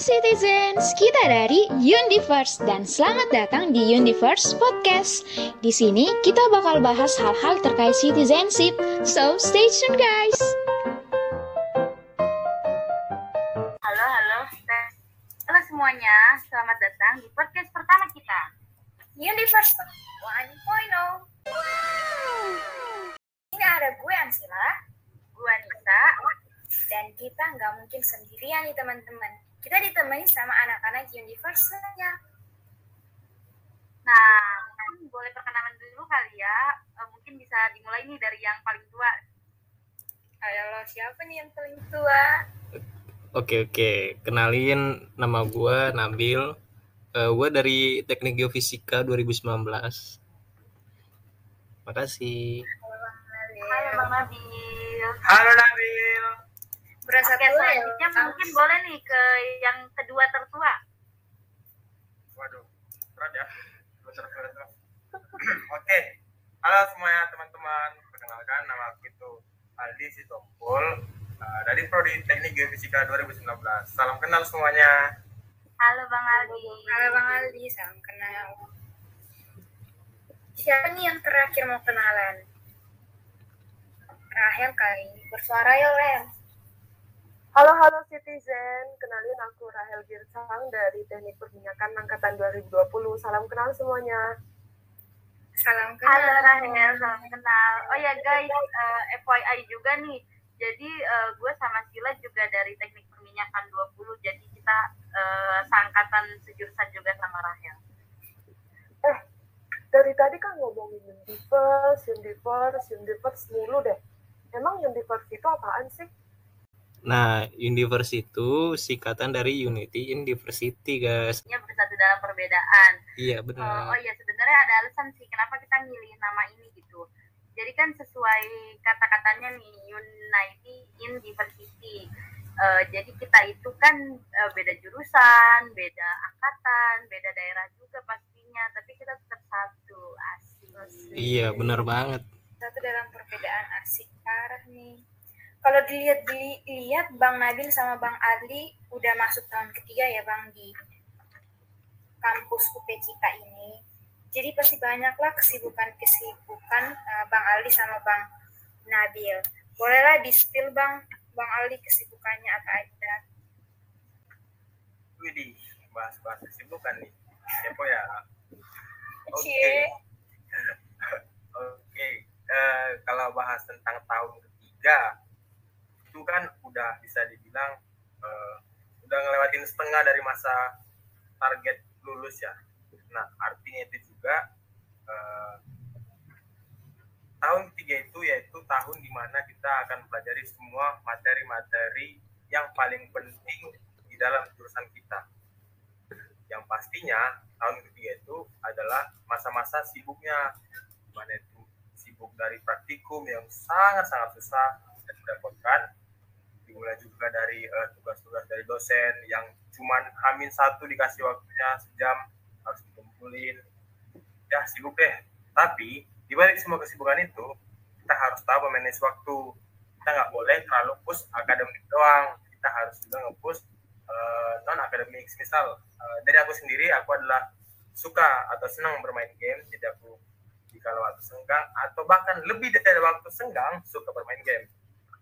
citizens, kita dari Universe dan selamat datang di Universe Podcast. Di sini kita bakal bahas hal-hal terkait citizenship. So stay tune guys. Halo, halo. Halo semuanya, selamat datang di podcast pertama kita. Universe 1.0. Ini ada gue Ansila Gue Anissa. dan kita nggak mungkin sendirian nih teman-teman. Kita ditemani sama anak-anak Universe-nya. Nah, mungkin boleh perkenalan dulu kali ya. Eh, mungkin bisa dimulai nih dari yang paling tua. Ayo lo siapa nih yang paling tua? Oke oke, kenalin nama gue Nabil. Eh gue dari Teknik Geofisika 2019. Makasih. Halo Bang Nabil. Halo Nabil. Berasa Oke, tua ya? selanjutnya mungkin boleh nih ke yang kedua tertua. Waduh, berat ya. Oke, halo semuanya teman-teman. Perkenalkan nama aku itu Aldi Sitompul uh, dari Prodi Teknik Geofisika 2019. Salam kenal semuanya. Halo Bang Aldi. Halo Bang Aldi, salam kenal. Siapa nih yang terakhir mau kenalan? Rahel kali ini. Bersuara ya, Rel. Halo halo citizen, kenalin aku Rahel Girsang dari Teknik Perminyakan Angkatan 2020. Salam kenal semuanya. Salam kenal. Halo Rahel, salam kenal. Oh ya guys, eh, FYI juga nih. Jadi eh, gue sama Sila juga dari Teknik Perminyakan 20. Jadi kita eh, seangkatan sejurusan juga sama Rahel. Eh, dari tadi kan ngomongin Universe, Universe, Universe mulu deh. Emang Universe itu apaan sih? Nah, Universe itu singkatan dari Unity University, guys. Ini bersatu dalam perbedaan. Iya Oh, benar. oh iya sebenarnya ada alasan sih kenapa kita milih nama ini gitu. Jadi kan sesuai kata-katanya nih Unity in Diversity. Eh, jadi kita itu kan eh, beda jurusan, beda angkatan, beda daerah juga pastinya, tapi kita tetap satu asik. Iya benar banget. satu dalam perbedaan asik parah nih. Kalau dilihat dilihat Bang Nabil sama Bang Adli udah masuk tahun ketiga ya Bang di kampus UP kita ini. Jadi pasti banyaklah kesibukan-kesibukan eh, Bang Aldi sama Bang Nabil. Bolehlah di-spill Bang Bang Aldi kesibukannya apa aja. Widih, bahas-bahas kesibukan nih. Kepo ya. Oke. Cie. Oke, eh, kalau bahas tentang tahun ketiga, itu kan udah bisa dibilang eh, udah ngelewatin setengah dari masa target lulus ya. Nah, artinya itu juga eh, tahun ketiga itu yaitu tahun di mana kita akan pelajari semua materi-materi yang paling penting di dalam jurusan kita. Yang pastinya tahun ketiga itu adalah masa-masa sibuknya mana itu sibuk dari praktikum yang sangat-sangat susah dan merepotkan dimulai juga dari eh, tugas-tugas dari dosen yang cuman hamin satu dikasih waktunya sejam harus dikumpulin. Ya sibuk deh. Tapi di balik semua kesibukan itu kita harus tahu memanage waktu. Kita nggak boleh terlalu push akademik doang. Kita harus juga nge-push non akademik misal eh, dari aku sendiri aku adalah suka atau senang bermain game. Jadi aku jika waktu senggang atau bahkan lebih dari waktu senggang suka bermain game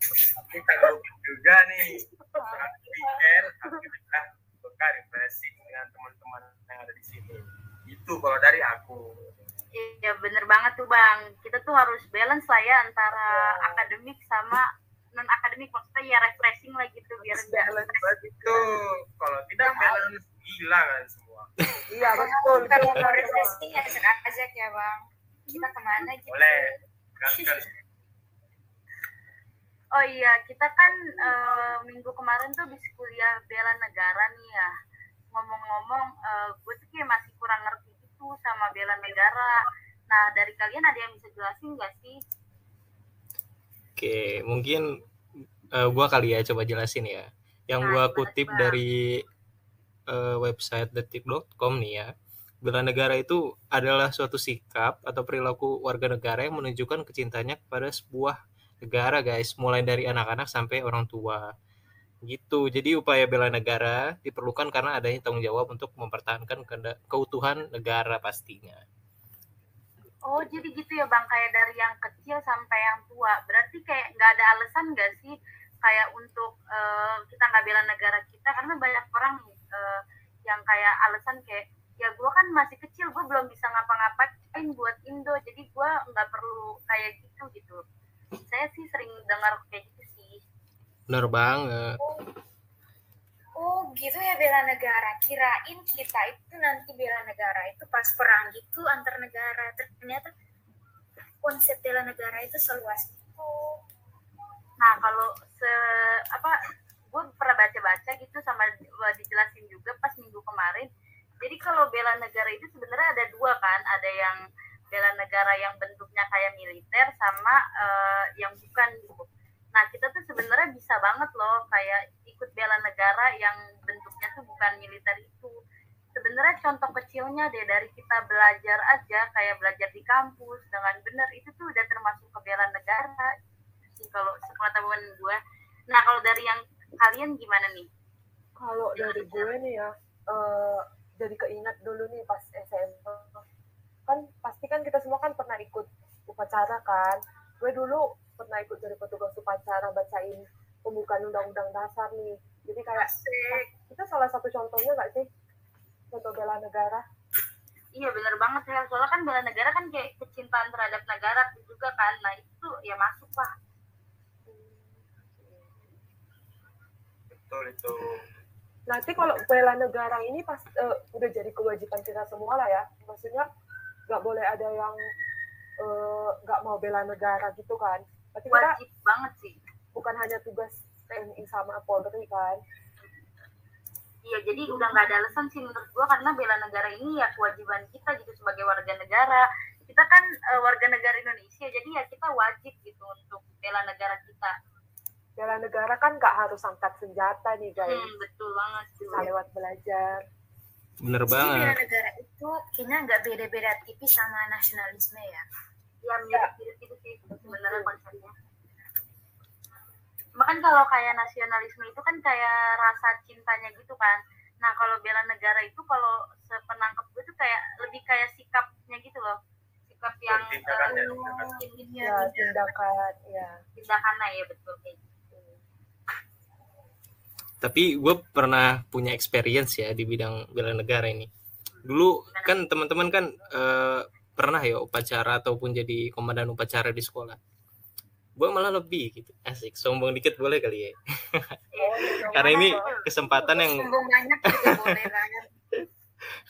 tapi kalau juga nih saat weekend aku juga suka refreshing dengan teman-teman yang ada di sini itu kalau dari aku Iya bener banget tuh bang. Kita tuh harus balance lah ya antara akademik sama non akademik maksudnya ya refreshing lah gitu biar balance begitu kalau tidak balance gila kan semua Iya betul. Kalau betul. mau refreshing ajak-ajak ya Bang. Kita ke mana gitu? boleh Gaskan. Oh iya, kita kan eh, minggu kemarin tuh habis kuliah bela negara nih ya. Ngomong-ngomong, eh, gue tuh kayak masih kurang ngerti gitu sama bela negara. Nah, dari kalian ada yang bisa jelasin nggak sih? Oke, mungkin eh, gua kali ya coba jelasin ya. Yang Nah, gimana, kutip Bang? dari eh, website detik.com nih ya. Bela negara itu adalah suatu sikap atau perilaku warga negara yang menunjukkan kecintanya kepada sebuah negara, guys, mulai dari anak-anak sampai orang tua. gitu. Jadi upaya bela negara diperlukan karena adanya tanggung jawab untuk mempertahankan keutuhan negara pastinya. Oh jadi gitu ya bang. Kayak dari yang kecil sampai yang tua. Berarti kayak nggak ada alasan nggak sih kayak untuk eh, kita nggak bela negara kita? Karena banyak orang eh, yang kayak alasan kayak ya gue kan masih kecil gue belum bisa ngapa-ngapain buat Indo. Jadi gue nggak perlu kayak gitu gitu saya sih sering dengar kayak gitu sih bener banget Oh gitu ya bela negara. Kirain kita itu nanti bela negara itu pas perang gitu antar negara. Ternyata konsep bela negara itu seluas itu. Nah kalau se apa gue pernah baca-baca gitu sama gua dijelasin juga pas minggu kemarin. Jadi kalau bela negara itu sebenarnya ada dua kan, ada yang bela negara yang bentuknya kayak militer sama eh, yang bukan gitu. Nah kita tuh sebenarnya bisa banget loh kayak ikut bela negara yang bentuknya tuh bukan militer itu. Sebenarnya contoh kecilnya deh dari kita belajar aja kayak belajar di kampus dengan benar itu tuh udah termasuk ke bela negara sih kalau sepengetahuan gue. Nah kalau dari yang kalian gimana nih? Kalau dari gue nih ya, eh, jadi keingat dulu nih pas SMP. Kan pasti kan kita semua kan pernah ikut upacara kan. Gue dulu pernah ikut jadi petugas upacara bacain pembukaan undang-undang dasar nih. Jadi kayak itu salah satu contohnya nggak sih? Contoh bela negara. Iya bener banget ya. Soalnya kan bela negara kan kayak kecintaan terhadap negara juga kan. Nah itu ya masuk lah. betul itu Nanti kalau bela negara ini pas eh, udah jadi kewajiban kita semua lah ya. Maksudnya nggak boleh ada yang eh, nggak mau bela negara gitu kan. Berarti kita Wajib banget sih. bukan hanya tugas TNI sama Polri kan. Iya jadi udah nggak ada alasan sih menurut gua karena bela negara ini ya kewajiban kita gitu sebagai warga negara. Kita kan eh, warga negara Indonesia jadi ya kita wajib gitu untuk bela negara kita. Bela negara kan nggak harus angkat senjata nih guys. Hmm, betul banget. Bisa lewat belajar. Bener Jadi bela banget negara itu kayaknya nggak beda-beda tipis sama nasionalisme ya. Ya mirip-mirip itu sih sebenarnya konsepnya. Bahkan kalau kayak nasionalisme itu kan kayak rasa cintanya gitu kan. Nah kalau bela negara itu kalau sepenangkep gue tuh kayak lebih kayak sikapnya gitu loh. Sikap yang Tindakan ya, eh, tindakan. tindakannya, Ya, tindakan ya. tindakannya ya betul kayak gitu. Tapi gue pernah punya experience ya di bidang bela negara ini. Dulu kan teman-teman kan eh, pernah ya upacara ataupun jadi komandan upacara di sekolah. Gue malah lebih gitu. Asik sombong dikit boleh kali ya? Karena ini kesempatan yang banget.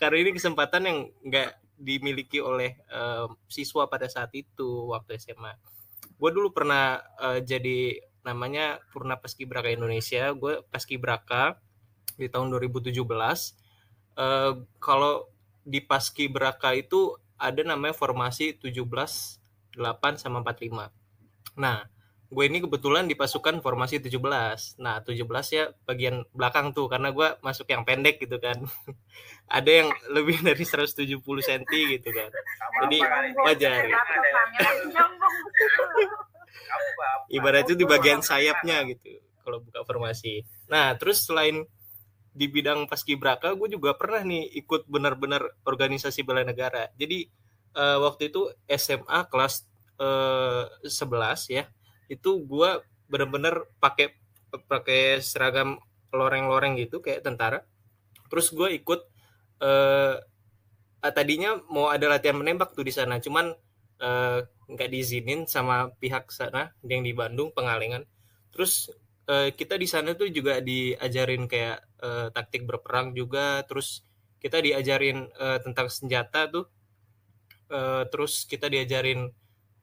karena ini kesempatan yang nggak dimiliki oleh eh, siswa pada saat itu waktu SMA. Gue dulu pernah eh, jadi namanya Purna Paskibraka Indonesia. Gue Paskibraka di tahun 2017. Eh, kalau di Paskibraka itu ada namanya formasi 17 8 sama 45. Nah, gue ini kebetulan di pasukan formasi 17. Nah, 17 ya bagian belakang tuh karena gue masuk yang pendek gitu kan. ada yang lebih dari 170 cm gitu kan. Jadi wajar. apa Ibaratnya di bagian sayapnya gitu kalau buka formasi. Nah, terus selain di bidang paskibraka, gue juga pernah nih ikut benar-benar organisasi bela negara. Jadi eh, waktu itu SMA kelas eh, 11 ya, itu gue benar-benar pakai pakai seragam loreng-loreng gitu kayak tentara. Terus gue ikut ah, tadinya mau ada latihan menembak tuh di sana, cuman eh, nggak diizinin sama pihak sana yang di Bandung Pengalengan. Terus eh, kita di sana tuh juga diajarin kayak eh, taktik berperang juga, terus kita diajarin eh, tentang senjata tuh, Eh, terus kita diajarin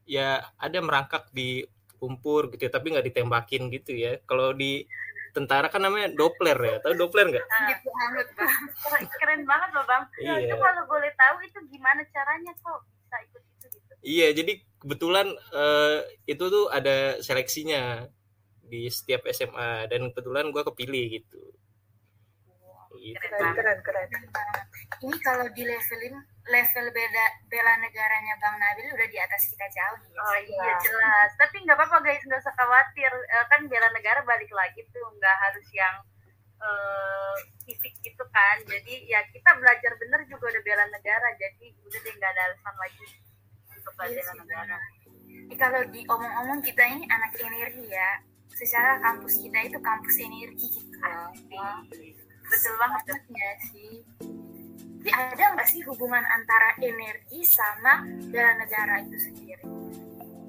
ya ada merangkak di lumpur gitu, ya, tapi nggak ditembakin gitu ya. Kalau di tentara kan namanya Doppler ya, tahu Doppler nggak? Gitu banget, Bang. keren, banget loh bang. Itu Iya. kalau boleh tahu itu gimana caranya kok bisa ikut itu. Iya, jadi kebetulan eh, itu tuh ada seleksinya di setiap SMA dan kebetulan gue kepilih gitu. Gitu. Keren Keren, keren, keren. ini kalau di levelin level beda bela negaranya Bang Nabil udah di atas kita jauh nih. Oh iya jelas. Tapi nggak apa-apa guys, nggak usah khawatir. Eh, kan bela negara balik lagi tuh nggak harus yang eh, fisik gitu kan. Jadi ya kita belajar bener juga udah bela negara. Jadi udah deh nggak ada alasan lagi sih, negara. Ini kalau diomong-omong kita ini anak energi ya. Secara kampus kita itu kampus energi gitu. Betul banget ya sih. Tapi ada nggak sih hubungan antara energi sama bela negara itu sendiri?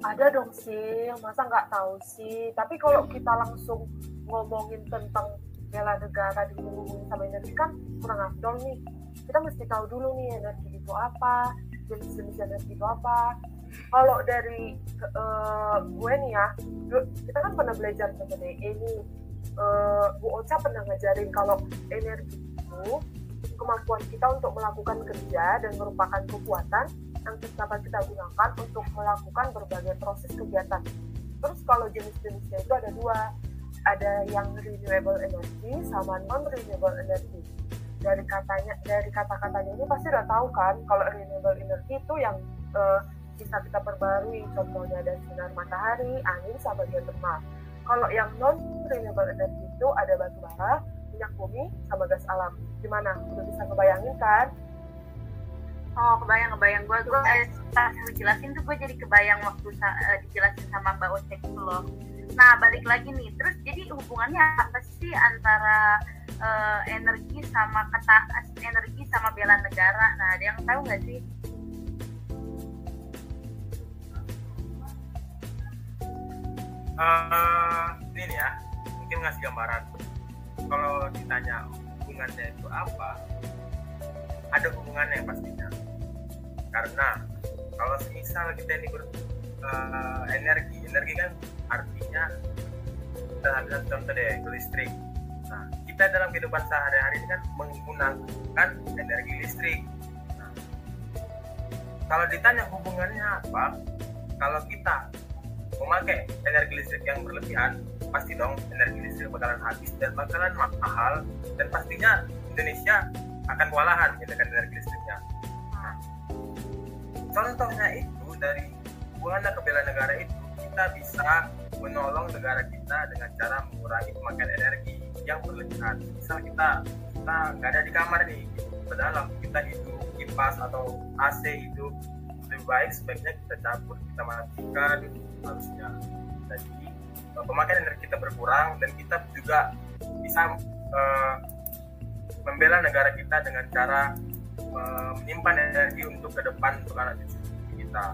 ada dong sih masa nggak tahu sih tapi kalau kita langsung ngomongin tentang bela negara dihubungin sama energi kan kurang afdol nih kita mesti tahu dulu nih energi itu apa jenis-jenis energi itu apa kalau dari eh, gue nih ya kita kan pernah belajar mengenai ini Eh, Bu Ocha pernah ngajarin kalau energi itu kemampuan kita untuk melakukan kerja dan merupakan kekuatan yang dapat kita gunakan untuk melakukan berbagai proses kegiatan. Terus kalau jenis-jenisnya itu ada dua, ada yang renewable energy sama non renewable energy. Dari katanya, dari kata-katanya ini pasti udah tahu kan kalau renewable energy itu yang eh, bisa kita perbarui, contohnya dari sinar matahari, angin, sama geothermal. Kalau yang non renewable energy itu ada batu bara, minyak bumi, sama gas alam. Gimana? Udah bisa ngebayangin kan? Oh kebayang kebayang gue gue eh, pas lu jelasin tuh gue jadi kebayang waktu sa- eh, dijelasin sama Mbak Ocek itu loh. Nah balik lagi nih terus jadi hubungannya apa sih antara eh, energi sama kata energi sama bela negara? Nah ada yang tahu nggak sih? Eh, ini ya mungkin ngasih gambaran kalau ditanya hubungannya itu apa ada hubungannya pastinya karena kalau misal kita ini ber eh, energi energi kan artinya satu contoh deh listrik nah kita dalam kehidupan sehari-hari ini kan menggunakan energi listrik Nah, kalau ditanya hubungannya apa kalau kita memakai energi listrik yang berlebihan, pasti dong energi listrik bakalan habis dan bakalan mahal dan pastinya Indonesia akan kewalahan dengan energi listriknya. Nah, contohnya itu dari hubungan ke bela negara itu kita bisa menolong negara kita dengan cara mengurangi pemakaian energi yang berlebihan. Misal kita kita nggak ada di kamar nih, ke dalam kita hidup kipas atau AC itu lebih baik sebaiknya kita cabut kita matikan harusnya. Jadi eh, pemakaian energi kita berkurang dan kita juga bisa eh, membela negara kita dengan cara eh, menyimpan energi untuk ke depan untuk anak cucu kita.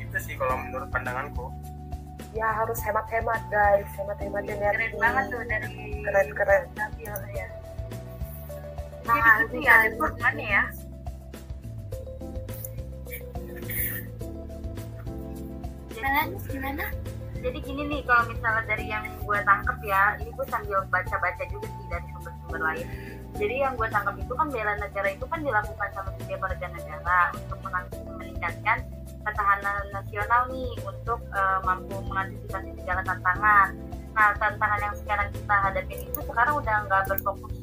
Itu sih kalau menurut pandanganku Ya harus hemat-hemat guys, hemat-hemat energi. Keren banget tuh dari Keren-keren. Nabil ya. Nah, Jadi itu ini ya ada hubungannya ya. Gimana? Gimana? jadi gini nih kalau misalnya dari yang gue tangkep ya ini gue sambil baca-baca juga sih dari sumber-sumber lain jadi yang gue tangkap itu kan bela negara itu kan dilakukan sama setiap warga negara untuk meningkatkan ketahanan nasional nih untuk eh, mampu mengantisipasi segala tantangan nah tantangan yang sekarang kita hadapin itu sekarang udah nggak berfokus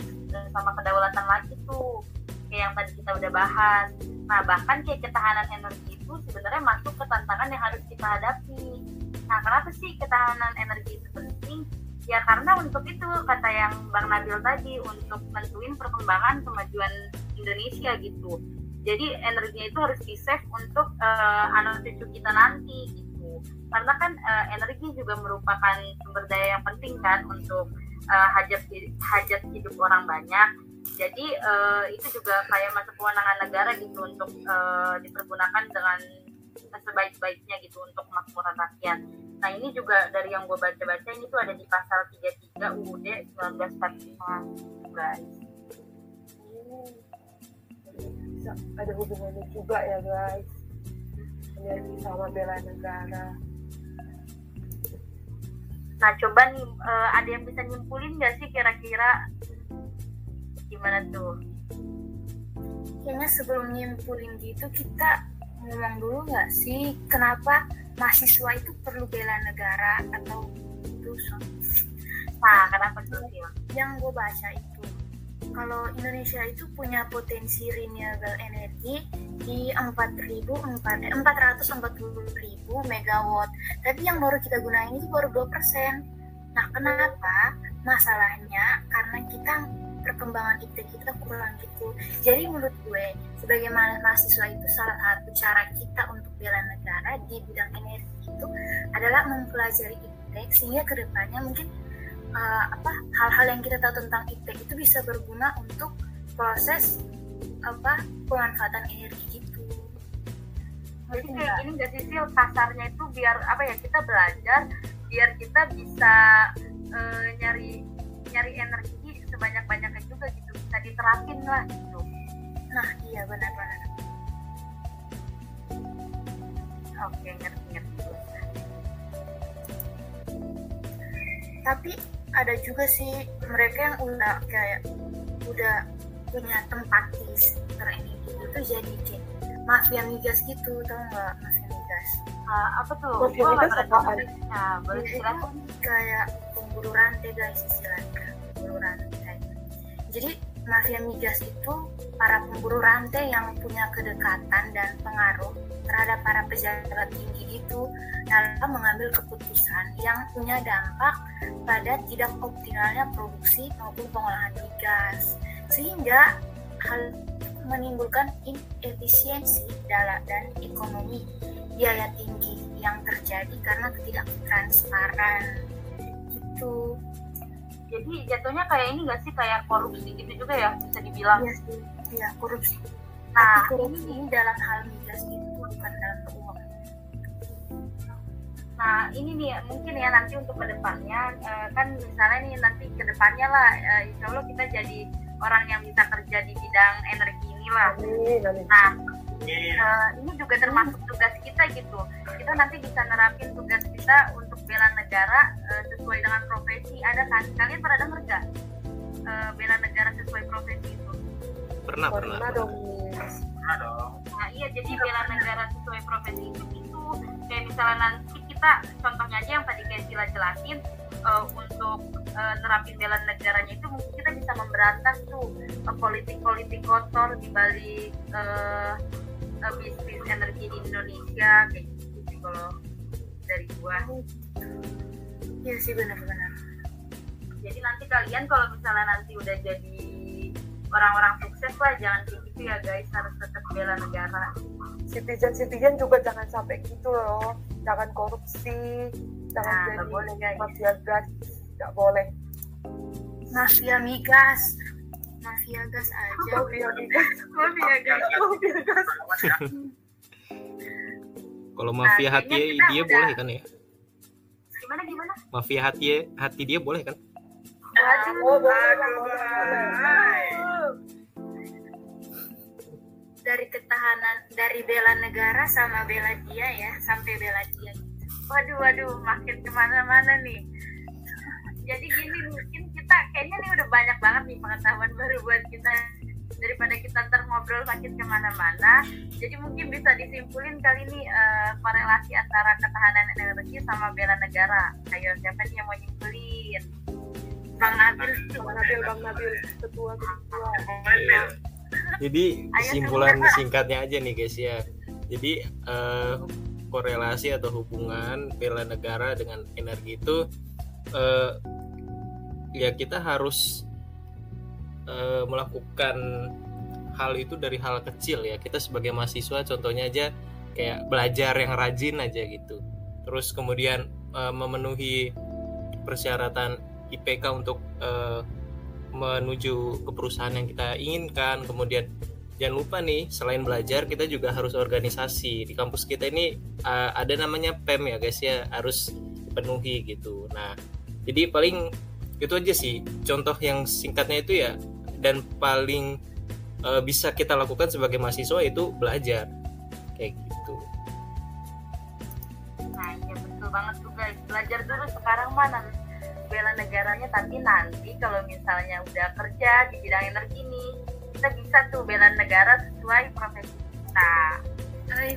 sama kedaulatan lagi tuh kayak yang tadi kita udah bahas nah bahkan kayak ketahanan energi itu sebenarnya masuk ke tantangan yang harus kita hadapi Nah, kenapa sih ketahanan energi itu penting? Ya karena untuk itu kata yang Bang Nabil tadi untuk nentuin perkembangan kemajuan Indonesia gitu. Jadi energinya itu harus di save untuk eh, anak cucu kita nanti gitu. Karena kan eh, energi juga merupakan sumber daya yang penting kan untuk eh, hajat hajat hidup orang banyak. Jadi eh, itu juga kayak masuk kewenangan negara gitu untuk eh, dipergunakan dengan sebaik-baiknya gitu untuk kemakmuran rakyat. Nah ini juga dari yang gue baca-baca ini tuh ada di pasal 33 UUD 1945 guys. Ada hubungannya juga ya guys. Energi sama bela negara. Nah coba nih eh, ada yang bisa nyimpulin gak sih kira-kira gimana tuh? Kayaknya sebelum nyimpulin gitu kita ngomong dulu nggak sih kenapa mahasiswa itu perlu bela negara atau itu Nah kenapa tuh Sil? yang gue baca itu kalau Indonesia itu punya potensi renewable energi di 4.000 4, 440.000 megawatt. Tapi yang baru kita gunain itu baru 2%. Nah, kenapa? Masalahnya karena kita perkembangan IT kita kurang gitu. Jadi menurut gue, sebagai mahasiswa itu salah satu cara kita untuk bela negara di bidang energi itu adalah mempelajari iptek sehingga ke depannya mungkin uh, apa hal-hal yang kita tahu tentang iptek itu bisa berguna untuk proses apa pemanfaatan energi gitu. Jadi kayak gini nggak sih Sil, kasarnya itu biar apa ya kita belajar biar kita bisa uh, nyari nyari energi sebanyak-banyaknya juga gitu bisa diterapin lah gitu. Nah iya benar-benar. Oke ngerti ngerti. Tapi ada juga sih mereka yang udah kayak udah punya tempat di sekitar ini gitu jadi kayak mafia migas gitu tau nggak? Mafia migas uh, apa tuh? Mafia migas apaan? nah boleh silakan kayak pemburu rantai guys istilahnya. Pemburu rantai jadi mafia migas itu para pemburu rantai yang punya kedekatan dan pengaruh terhadap para pejabat tinggi itu dalam mengambil keputusan yang punya dampak pada tidak optimalnya produksi maupun pengolahan migas. Sehingga hal menimbulkan inefisiensi dalam dan ekonomi biaya tinggi yang terjadi karena ketidaktransparan. Gitu jadi jatuhnya kayak ini nggak sih kayak korupsi gitu juga ya bisa dibilang? Iya sih iya korupsi. Nah Tapi korupsi ini dalam hal migas itu bukan dalam uang. Nah ini nih mungkin ya nanti untuk ke depannya eh, kan misalnya nih nanti ke depannya lah eh, insya Allah kita jadi orang yang bisa kerja di bidang energi inilah. Nah eh, ini juga termasuk tugas kita gitu. Kita nanti bisa nerapin tugas kita untuk bela negara eh, sesuai dengan profesi ada kan kalian pernah dengar nggak eh, bela negara sesuai profesi itu pernah pernah, pernah dong. Pernah dong. Nah iya jadi bela negara sesuai profesi itu itu kayak misalnya nanti kita contohnya aja yang tadi kayak Sila jelasin eh, untuk eh, nerapin bela negaranya itu mungkin kita bisa memberantas tuh eh, politik-politik kotor di balik eh, eh, bisnis energi di Indonesia kayak gitu sih kalau dari gua. Iya sih benar-benar. Jadi nanti kalian kalau misalnya nanti udah jadi orang-orang sukses lah jangan kayak gitu ya guys. Harus tetap bela negara. citizen citizen juga jangan sampai gitu loh. Jangan korupsi. Jangan Nah, jadi boleh, mafia gas. Nggak boleh. Mafia migas. Mafia gas aja mafia migas. Mafia guys. mafia gas. Kalau mafia Nah, hati dia udah- boleh kan ya Gimana gimana? mafia hati hati dia boleh kan oh boleh Aduh, hai. dari ketahanan dari bela negara sama bela dia ya sampai bela dia Waduh, waduh, makin ke mana-mana nih. Jadi gini mungkin kita kayaknya nih udah banyak banget nih pengetahuan baru buat kita daripada kita ntar ngobrol makin ke mana-mana. Jadi mungkin bisa disimpulin kali ini eh, korelasi antara ketahanan energi sama bela negara. Ayo siapa nih yang mau nyimpulin? bang Nabil bang Nabil bang Nabil ketua ketua Iya. Jadi kesimpulan singkatnya aja nih guys ya. Jadi eh, korelasi atau hubungan bela negara dengan energi itu eh, ya kita harus eh, melakukan hal itu dari hal kecil ya. Kita sebagai mahasiswa contohnya aja kayak belajar yang rajin aja gitu. Terus kemudian eh, memenuhi persyaratan IPK untuk eh, menuju ke perusahaan yang kita inginkan. Kemudian jangan lupa nih selain belajar kita juga harus organisasi. Di kampus kita ini uh, ada namanya PEM ya guys ya harus dipenuhi gitu. Nah jadi paling itu aja sih contoh yang singkatnya itu ya dan paling uh, bisa kita lakukan sebagai mahasiswa itu belajar kayak gitu. Nah, iya betul banget tuh guys. Belajar dulu sekarang mana bela negaranya tapi nanti kalau misalnya udah kerja di bidang energi nih kita bisa tuh bela negara sesuai profesi kita. Hai,